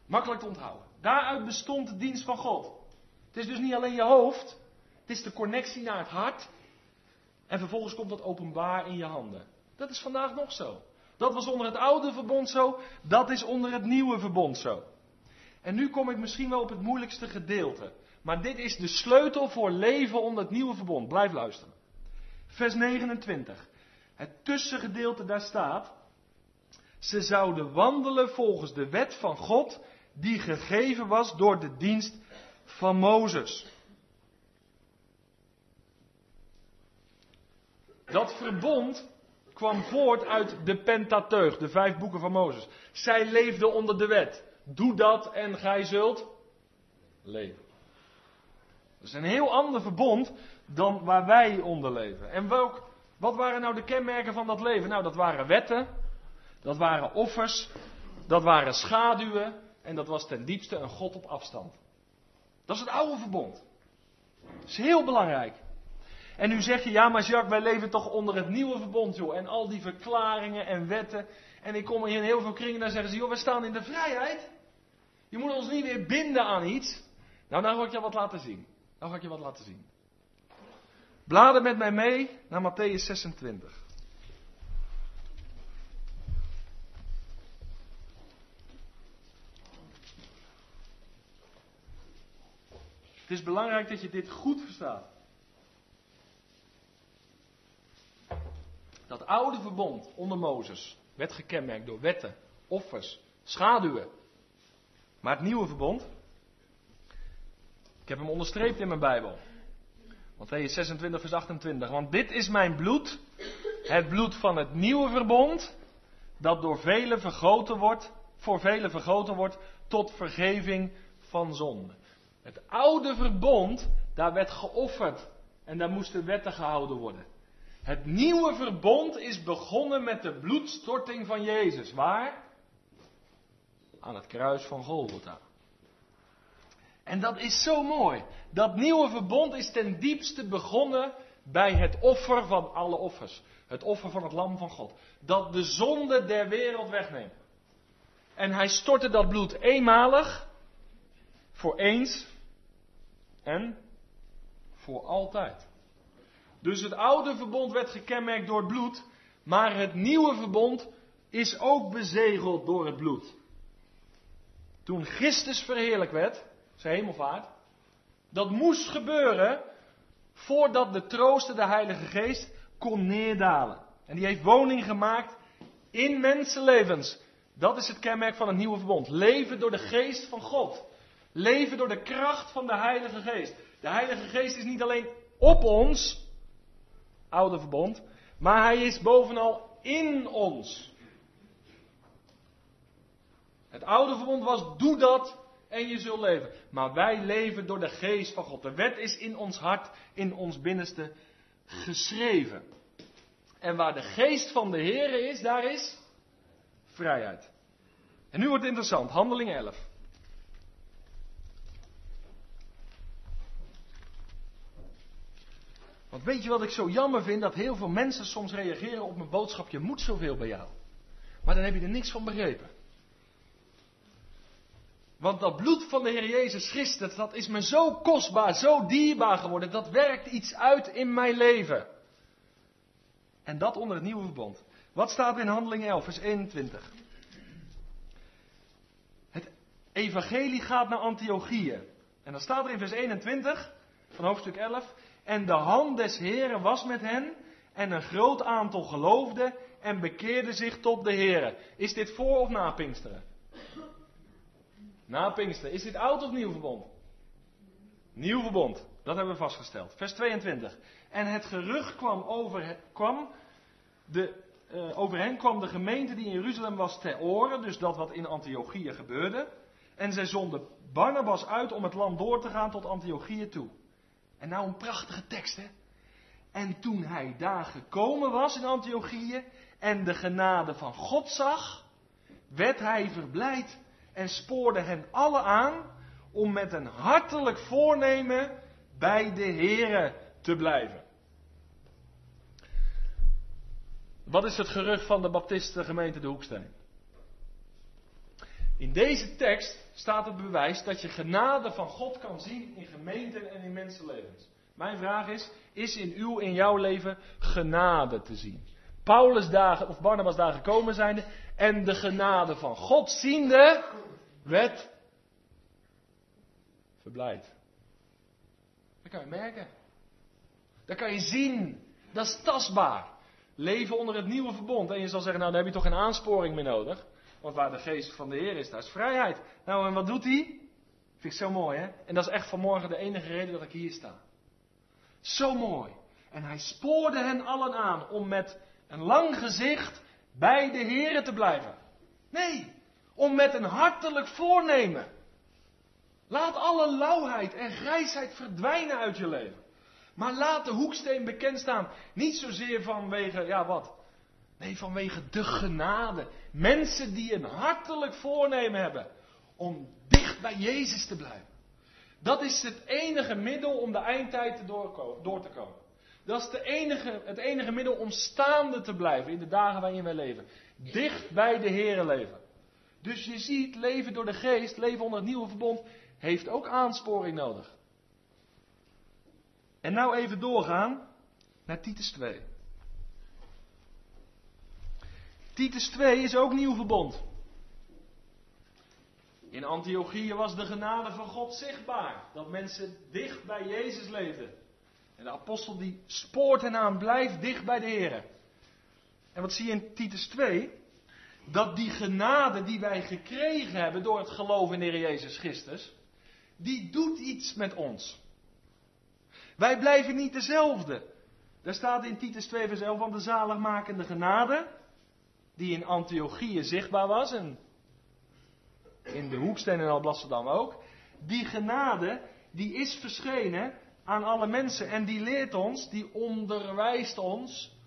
Makkelijk te onthouden. Daaruit bestond de dienst van God. Het is dus niet alleen je hoofd, het is de connectie naar het hart. En vervolgens komt dat openbaar in je handen. Dat is vandaag nog zo. Dat was onder het oude verbond zo, dat is onder het nieuwe verbond zo. En nu kom ik misschien wel op het moeilijkste gedeelte. Maar dit is de sleutel voor leven onder het nieuwe verbond. Blijf luisteren. Vers 29. Het tussengedeelte daar staat. Ze zouden wandelen volgens de wet van God die gegeven was door de dienst van Mozes. Dat verbond kwam voort uit de Pentateuch, de vijf boeken van Mozes. Zij leefden onder de wet. Doe dat en gij zult leven. Dat is een heel ander verbond dan waar wij onder leven. En welk, wat waren nou de kenmerken van dat leven? Nou, dat waren wetten, dat waren offers, dat waren schaduwen en dat was ten diepste een God op afstand. Dat is het oude verbond. Dat is heel belangrijk. En nu zeg je, ja maar Jacques, wij leven toch onder het nieuwe verbond, joh. En al die verklaringen en wetten. En ik kom hier in heel veel kringen en dan zeggen ze, joh, we staan in de vrijheid. Je moet ons niet weer binden aan iets. Nou, nou ga ik je wat laten zien. Nou ga ik je wat laten zien. Bladen met mij mee naar Matthäus 26. Het is belangrijk dat je dit goed verstaat. Dat oude verbond onder Mozes werd gekenmerkt door wetten, offers, schaduwen. Maar het nieuwe verbond, ik heb hem onderstreept in mijn Bijbel. Matthäus 26, vers 28. Want dit is mijn bloed, het bloed van het nieuwe verbond, dat door velen vergoten wordt, voor velen vergoten wordt, tot vergeving van zonde. Het oude verbond, daar werd geofferd en daar moesten wetten gehouden worden. Het nieuwe verbond is begonnen met de bloedstorting van Jezus. Waar? Aan het kruis van Golgotha. En dat is zo mooi. Dat nieuwe verbond is ten diepste begonnen bij het offer van alle offers. Het offer van het lam van God. Dat de zonde der wereld wegneemt. En hij stortte dat bloed eenmalig, voor eens en voor altijd. Dus het oude verbond werd gekenmerkt door het bloed, maar het nieuwe verbond is ook bezegeld door het bloed. Toen Christus verheerlijk werd, zijn hemelvaart, dat moest gebeuren voordat de trooster, de Heilige Geest, kon neerdalen. En die heeft woning gemaakt in mensenlevens. Dat is het kenmerk van het nieuwe verbond. Leven door de geest van God. Leven door de kracht van de Heilige Geest. De Heilige Geest is niet alleen op ons, oude verbond, maar hij is bovenal in ons. Het oude verbond was, doe dat en je zult leven. Maar wij leven door de geest van God. De wet is in ons hart, in ons binnenste geschreven. En waar de geest van de Heer is, daar is vrijheid. En nu wordt het interessant, handeling 11. Want weet je wat ik zo jammer vind? Dat heel veel mensen soms reageren op mijn boodschap: je moet zoveel bij jou. Maar dan heb je er niks van begrepen. Want dat bloed van de Heer Jezus Christus, dat is me zo kostbaar, zo dierbaar geworden. Dat werkt iets uit in mijn leven. En dat onder het nieuwe verbond. Wat staat in Handeling 11, vers 21? Het evangelie gaat naar Antiochieën. En dan staat er in vers 21 van hoofdstuk 11. En de hand des Heren was met hen. En een groot aantal geloofde en bekeerde zich tot de Heren. Is dit voor of na Pinksteren? Na Pinksteren. Is dit oud of nieuw verbond? Nieuw verbond. Dat hebben we vastgesteld. Vers 22. En het gerucht kwam over, kwam de, uh, over hen kwam de gemeente die in Jeruzalem was ter oren. Dus dat wat in Antiochieën gebeurde. En zij zonden Barnabas uit om het land door te gaan tot Antiochieën toe. En nou een prachtige tekst, hè? En toen hij daar gekomen was in Antiochieën en de genade van God zag, werd hij verblijd en spoorde hen alle aan om met een hartelijk voornemen bij de Here te blijven. Wat is het gerucht van de Baptistengemeente de Hoeksteen? In deze tekst staat het bewijs dat je genade van God kan zien in gemeenten en in mensenlevens. Mijn vraag is, is in uw, in jouw leven genade te zien? Paulus dagen of Barnabas dagen gekomen zijnde en de genade van God ziende werd verblijd. Dat kan je merken. Dat kan je zien. Dat is tastbaar. Leven onder het nieuwe verbond. En je zal zeggen, nou dan heb je toch geen aansporing meer nodig. Want waar de geest van de Heer is, daar is vrijheid. Nou, en wat doet hij? Vind ik zo mooi, hè? En dat is echt vanmorgen de enige reden dat ik hier sta. Zo mooi. En hij spoorde hen allen aan om met een lang gezicht bij de Here te blijven. Nee, om met een hartelijk voornemen. Laat alle lauwheid en grijsheid verdwijnen uit je leven. Maar laat de hoeksteen bekend staan. Niet zozeer vanwege, ja wat? Nee, vanwege de genade. Mensen die een hartelijk voornemen hebben om dicht bij Jezus te blijven. Dat is het enige middel om de eindtijd door te komen. Dat is de enige, het enige middel om staande te blijven in de dagen waarin wij leven. Dicht bij de Here leven. Dus je ziet, leven door de geest, leven onder het nieuwe verbond, heeft ook aansporing nodig. En nou even doorgaan naar Titus 2. Titus 2 is ook nieuw verbond. In Antiochië was de genade van God zichtbaar. Dat mensen dicht bij Jezus leefden. En de apostel die spoort hen aan, blijf dicht bij de Heer. En wat zie je in Titus 2? Dat die genade die wij gekregen hebben door het geloof in de Heer Jezus Christus, die doet iets met ons. Wij blijven niet dezelfde. Daar staat in Titus 2 vers 11 van de zaligmakende genade, die in Antiochië zichtbaar was en in de hoeksteen en Alblasserdam ook. Die genade, die is verschenen aan alle mensen en die leert ons, die onderwijst ons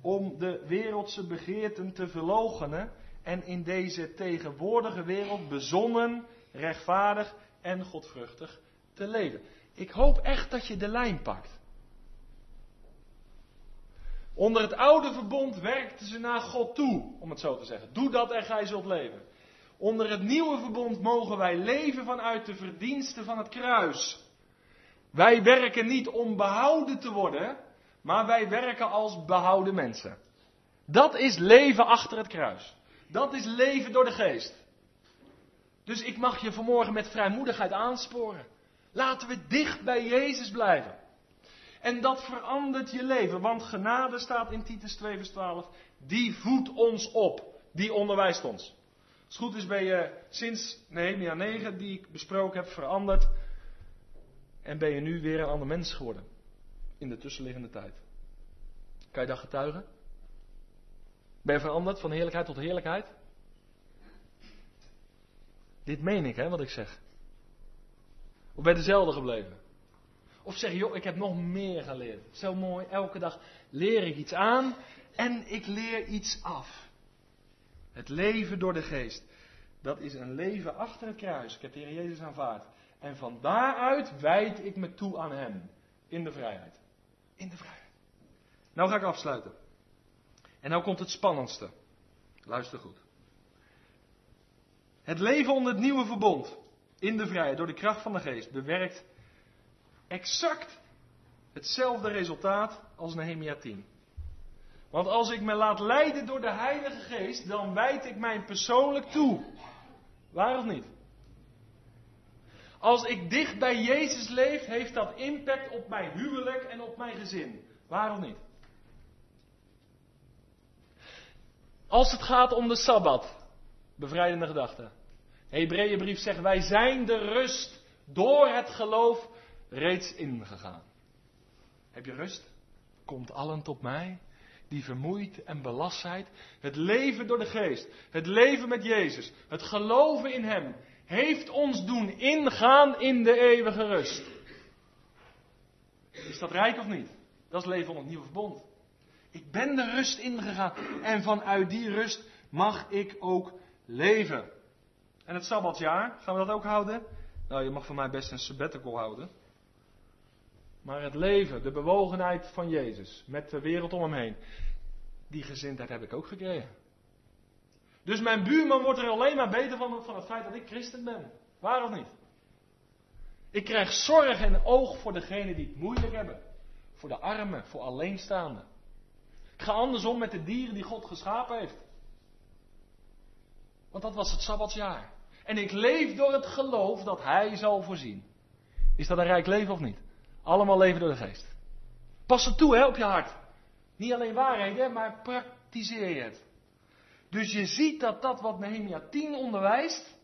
om de wereldse begeerten te verloochenen en in deze tegenwoordige wereld bezonnen, rechtvaardig en godvruchtig te leven. Ik hoop echt dat je de lijn pakt. Onder het oude verbond werkten ze naar God toe, om het zo te zeggen. Doe dat en gij zult leven. Onder het nieuwe verbond mogen wij leven vanuit de verdiensten van het kruis. Wij werken niet om behouden te worden, maar wij werken als behouden mensen. Dat is leven achter het kruis. Dat is leven door de geest. Dus ik mag je vanmorgen met vrijmoedigheid aansporen. Laten we dicht bij Jezus blijven. En dat verandert je leven, want genade staat in Titus 2 vers 12. Die voedt ons op, die onderwijst ons. Als het goed is ben je sinds Nehemia 9, die ik besproken heb, veranderd. En ben je nu weer een ander mens geworden. In de tussenliggende tijd. Kan je dat getuigen? Ben je veranderd van heerlijkheid tot heerlijkheid? Dit meen ik, hè, wat ik zeg. Of ben je dezelfde gebleven? Of zeg joh, ik heb nog meer geleerd. Zo mooi, elke dag leer ik iets aan en ik leer iets af. Het leven door de geest. Dat is een leven achter het kruis. Ik heb de Heer Jezus aanvaard. En van daaruit wijd ik me toe aan Hem. In de vrijheid. In de vrijheid. Nou ga ik afsluiten. En nou komt het spannendste. Luister goed. Het leven onder het nieuwe verbond in de vrijheid, door de kracht van de geest, bewerkt exact hetzelfde resultaat als Nehemia 10. Want als ik me laat leiden door de Heilige Geest, dan wijd ik mij persoonlijk toe. Waar of niet? Als ik dicht bij Jezus leef, heeft dat impact op mijn huwelijk en op mijn gezin. Waar of niet? Als het gaat om de Sabbat, bevrijdende gedachte. Hebreeënbrief zegt, wij zijn de rust door het geloof reeds ingegaan. Heb je rust? Komt allen tot mij, die vermoeid en belast. Het leven door de geest, het leven met Jezus, het geloven in Hem, heeft ons doen ingaan in de eeuwige rust. Is dat rijk of niet? Dat is leven onder het nieuwe verbond. Ik ben de rust ingegaan en vanuit die rust mag ik ook leven. En het Sabbatjaar, gaan we dat ook houden? Nou, je mag van mij best een sabbatical houden. Maar het leven, de bewogenheid van Jezus, met de wereld om hem heen, die gezindheid heb ik ook gekregen. Dus mijn buurman wordt er alleen maar beter van, van het feit dat ik christen ben. Waar of niet? Ik krijg zorg en oog voor degenen die het moeilijk hebben. Voor de armen, voor alleenstaanden. Ik ga andersom met de dieren die God geschapen heeft. Want dat was het Sabbatsjaar. En ik leef door het geloof dat Hij zal voorzien. Is dat een rijk leven of niet? Allemaal leven door de geest. Pas het toe hè, op je hart. Niet alleen waarheden, maar praktiseer je het. Dus je ziet dat dat wat Nehemia 10 onderwijst,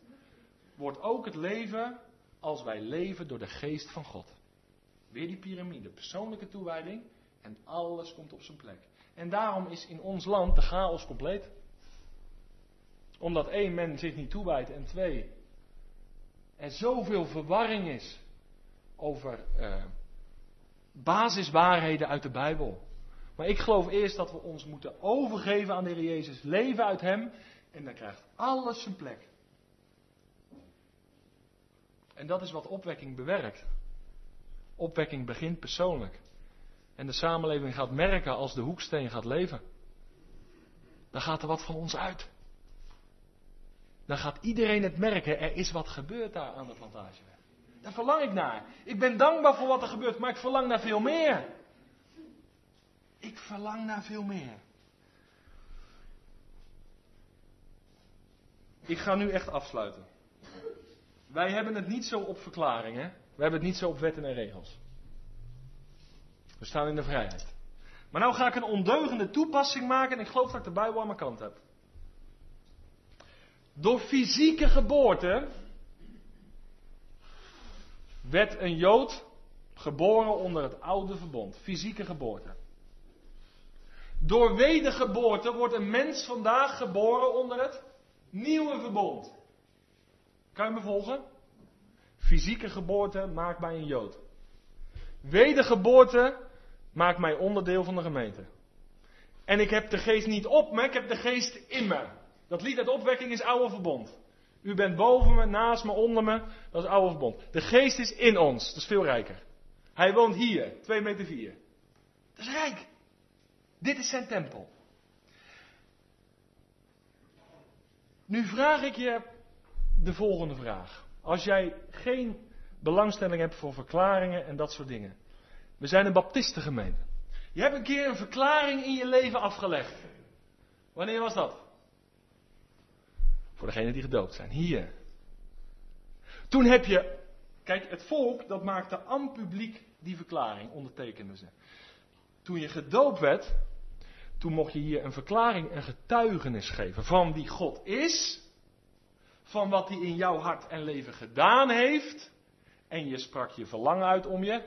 wordt ook het leven als wij leven door de geest van God. Weer die piramide, persoonlijke toewijding en alles komt op zijn plek. En daarom is in ons land de chaos compleet. Omdat één, men zich niet toewijdt en twee, er zoveel verwarring is over uh, basiswaarheden uit de Bijbel. Maar ik geloof eerst dat we ons moeten overgeven aan de Heer Jezus, leven uit Hem en dan krijgt alles zijn plek. En dat is wat opwekking bewerkt. Opwekking begint persoonlijk. En de samenleving gaat merken als de hoeksteen gaat leven. Dan gaat er wat van ons uit. Dan gaat iedereen het merken, er is wat gebeurd daar aan de plantageweg. Daar verlang ik naar. Ik ben dankbaar voor wat er gebeurt, maar ik verlang naar veel meer. Ik verlang naar veel meer. Ik ga nu echt afsluiten. Wij hebben het niet zo op verklaringen. We hebben het niet zo op wetten en regels. We staan in de vrijheid. Maar nou ga ik een ondeugende toepassing maken en ik geloof dat ik de Bijbel aan mijn kant heb. Door fysieke geboorte werd een Jood geboren onder het oude verbond. Fysieke geboorte. Door wedergeboorte wordt een mens vandaag geboren onder het nieuwe verbond. Kan je me volgen? Fysieke geboorte maakt mij een Jood. Wedergeboorte maakt mij onderdeel van de gemeente. En ik heb de geest niet op me, ik heb de geest in me. Dat lied uit opwekking is oude verbond. U bent boven me, naast me, onder me. Dat is oude verbond. De geest is in ons. Dat is veel rijker. Hij woont hier, 2 meter 4. Dat is rijk. Dit is zijn tempel. Nu vraag ik je de volgende vraag. Als jij geen belangstelling hebt voor verklaringen en dat soort dingen. We zijn een baptistengemeente. Je hebt een keer een verklaring in je leven afgelegd. Wanneer was dat? Voor degenen die gedoopt zijn. Hier. Toen heb je. Kijk, het volk dat maakte aan publiek die verklaring, ondertekenden ze. Toen je gedoopt werd, toen mocht je hier een verklaring, een getuigenis geven van wie God is, van wat hij in jouw hart en leven gedaan heeft, en je sprak je verlangen uit om je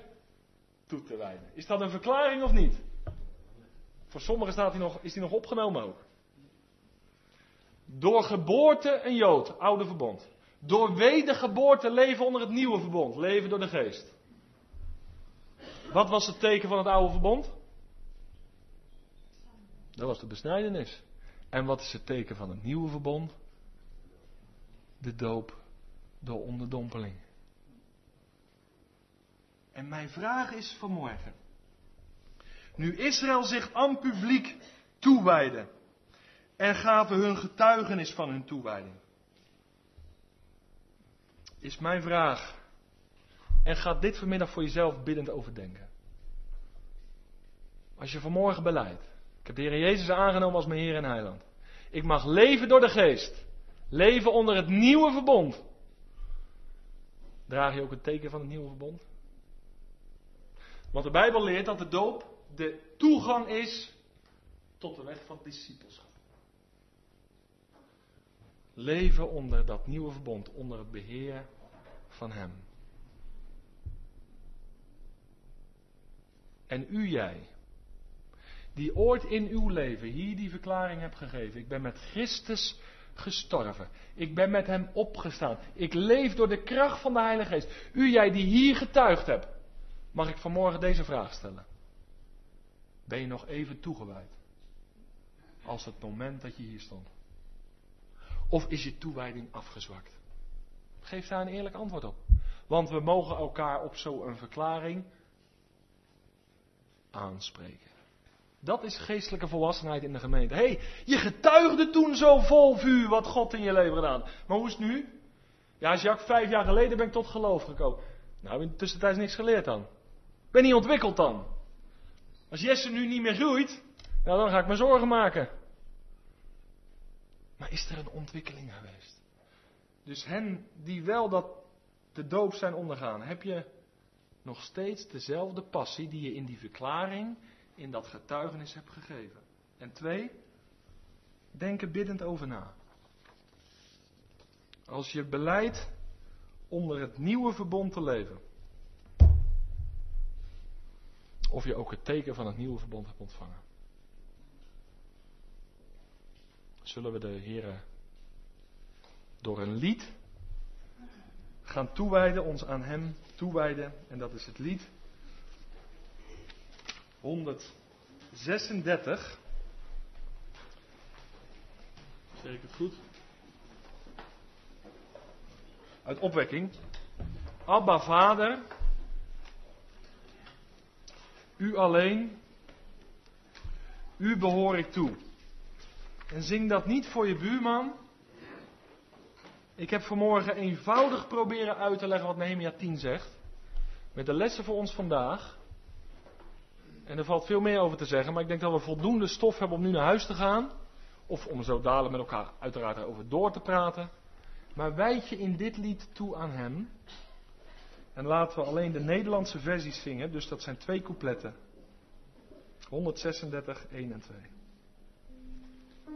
toe te wijden. Is dat een verklaring of niet? Voor sommigen staat hij nog, is die nog opgenomen ook. Door geboorte een Jood, oude verbond. Door wedergeboorte leven onder het nieuwe verbond, leven door de geest. Wat was het teken van het oude verbond? Dat was de besnijdenis. En wat is het teken van het nieuwe verbond? De doop door onderdompeling. En mijn vraag is vanmorgen. Nu Israël zich aan publiek toewijde en gaven hun getuigenis van hun toewijding. Is mijn vraag. En ga dit vanmiddag voor jezelf biddend overdenken. Als je vanmorgen beleidt. Ik heb de Heer Jezus aangenomen als mijn Heer en Heiland. Ik mag leven door de geest. Leven onder het nieuwe verbond. Draag je ook het teken van het nieuwe verbond? Want de Bijbel leert dat de doop de toegang is tot de weg van discipelschap. Leven onder dat nieuwe verbond, onder het beheer van Hem. En u jij, die ooit in uw leven hier die verklaring hebt gegeven, ik ben met Christus gestorven, ik ben met Hem opgestaan, ik leef door de kracht van de Heilige Geest. U jij die hier getuigd hebt, mag ik vanmorgen deze vraag stellen. Ben je nog even toegewijd? Als het moment dat je hier stond. Of is je toewijding afgezwakt? Geef daar een eerlijk antwoord op. Want we mogen elkaar op zo'n verklaring aanspreken. Dat is geestelijke volwassenheid in de gemeente. Hé, hey, je getuigde toen zo vol vuur wat God in je leven gedaan. Maar hoe is het nu? Ja, Jacques, vijf jaar geleden ben ik tot geloof gekomen. Nou, in de tussentijd niks geleerd dan. Ben niet ontwikkeld dan. Als Jesse nu niet meer groeit, nou dan ga ik me zorgen maken. Maar is er een ontwikkeling geweest? Dus hen die wel dat de doop zijn ondergaan, heb je nog steeds dezelfde passie die je in die verklaring, in dat getuigenis hebt gegeven. En twee, denk er biddend over na. Als je beleidt onder het nieuwe verbond te leven. Of je ook het teken van het nieuwe verbond hebt ontvangen. Zullen we de Heren door een lied gaan toewijden, ons aan Hem toewijden. En dat is het lied 136. Zeg ik het goed? Uit opwekking. Abba Vader, U alleen, U behoor ik toe. En zing dat niet voor je buurman. Ik heb vanmorgen eenvoudig proberen uit te leggen wat Nehemia 10 zegt. Met de lessen voor ons vandaag. En er valt veel meer over te zeggen, maar ik denk dat we voldoende stof hebben om nu naar huis te gaan. Of om zo dadelijk met elkaar uiteraard over door te praten. Maar wijd je in dit lied toe aan hem. En laten we alleen de Nederlandse versies zingen, dus dat zijn twee coupletten. 136, 1 en 2.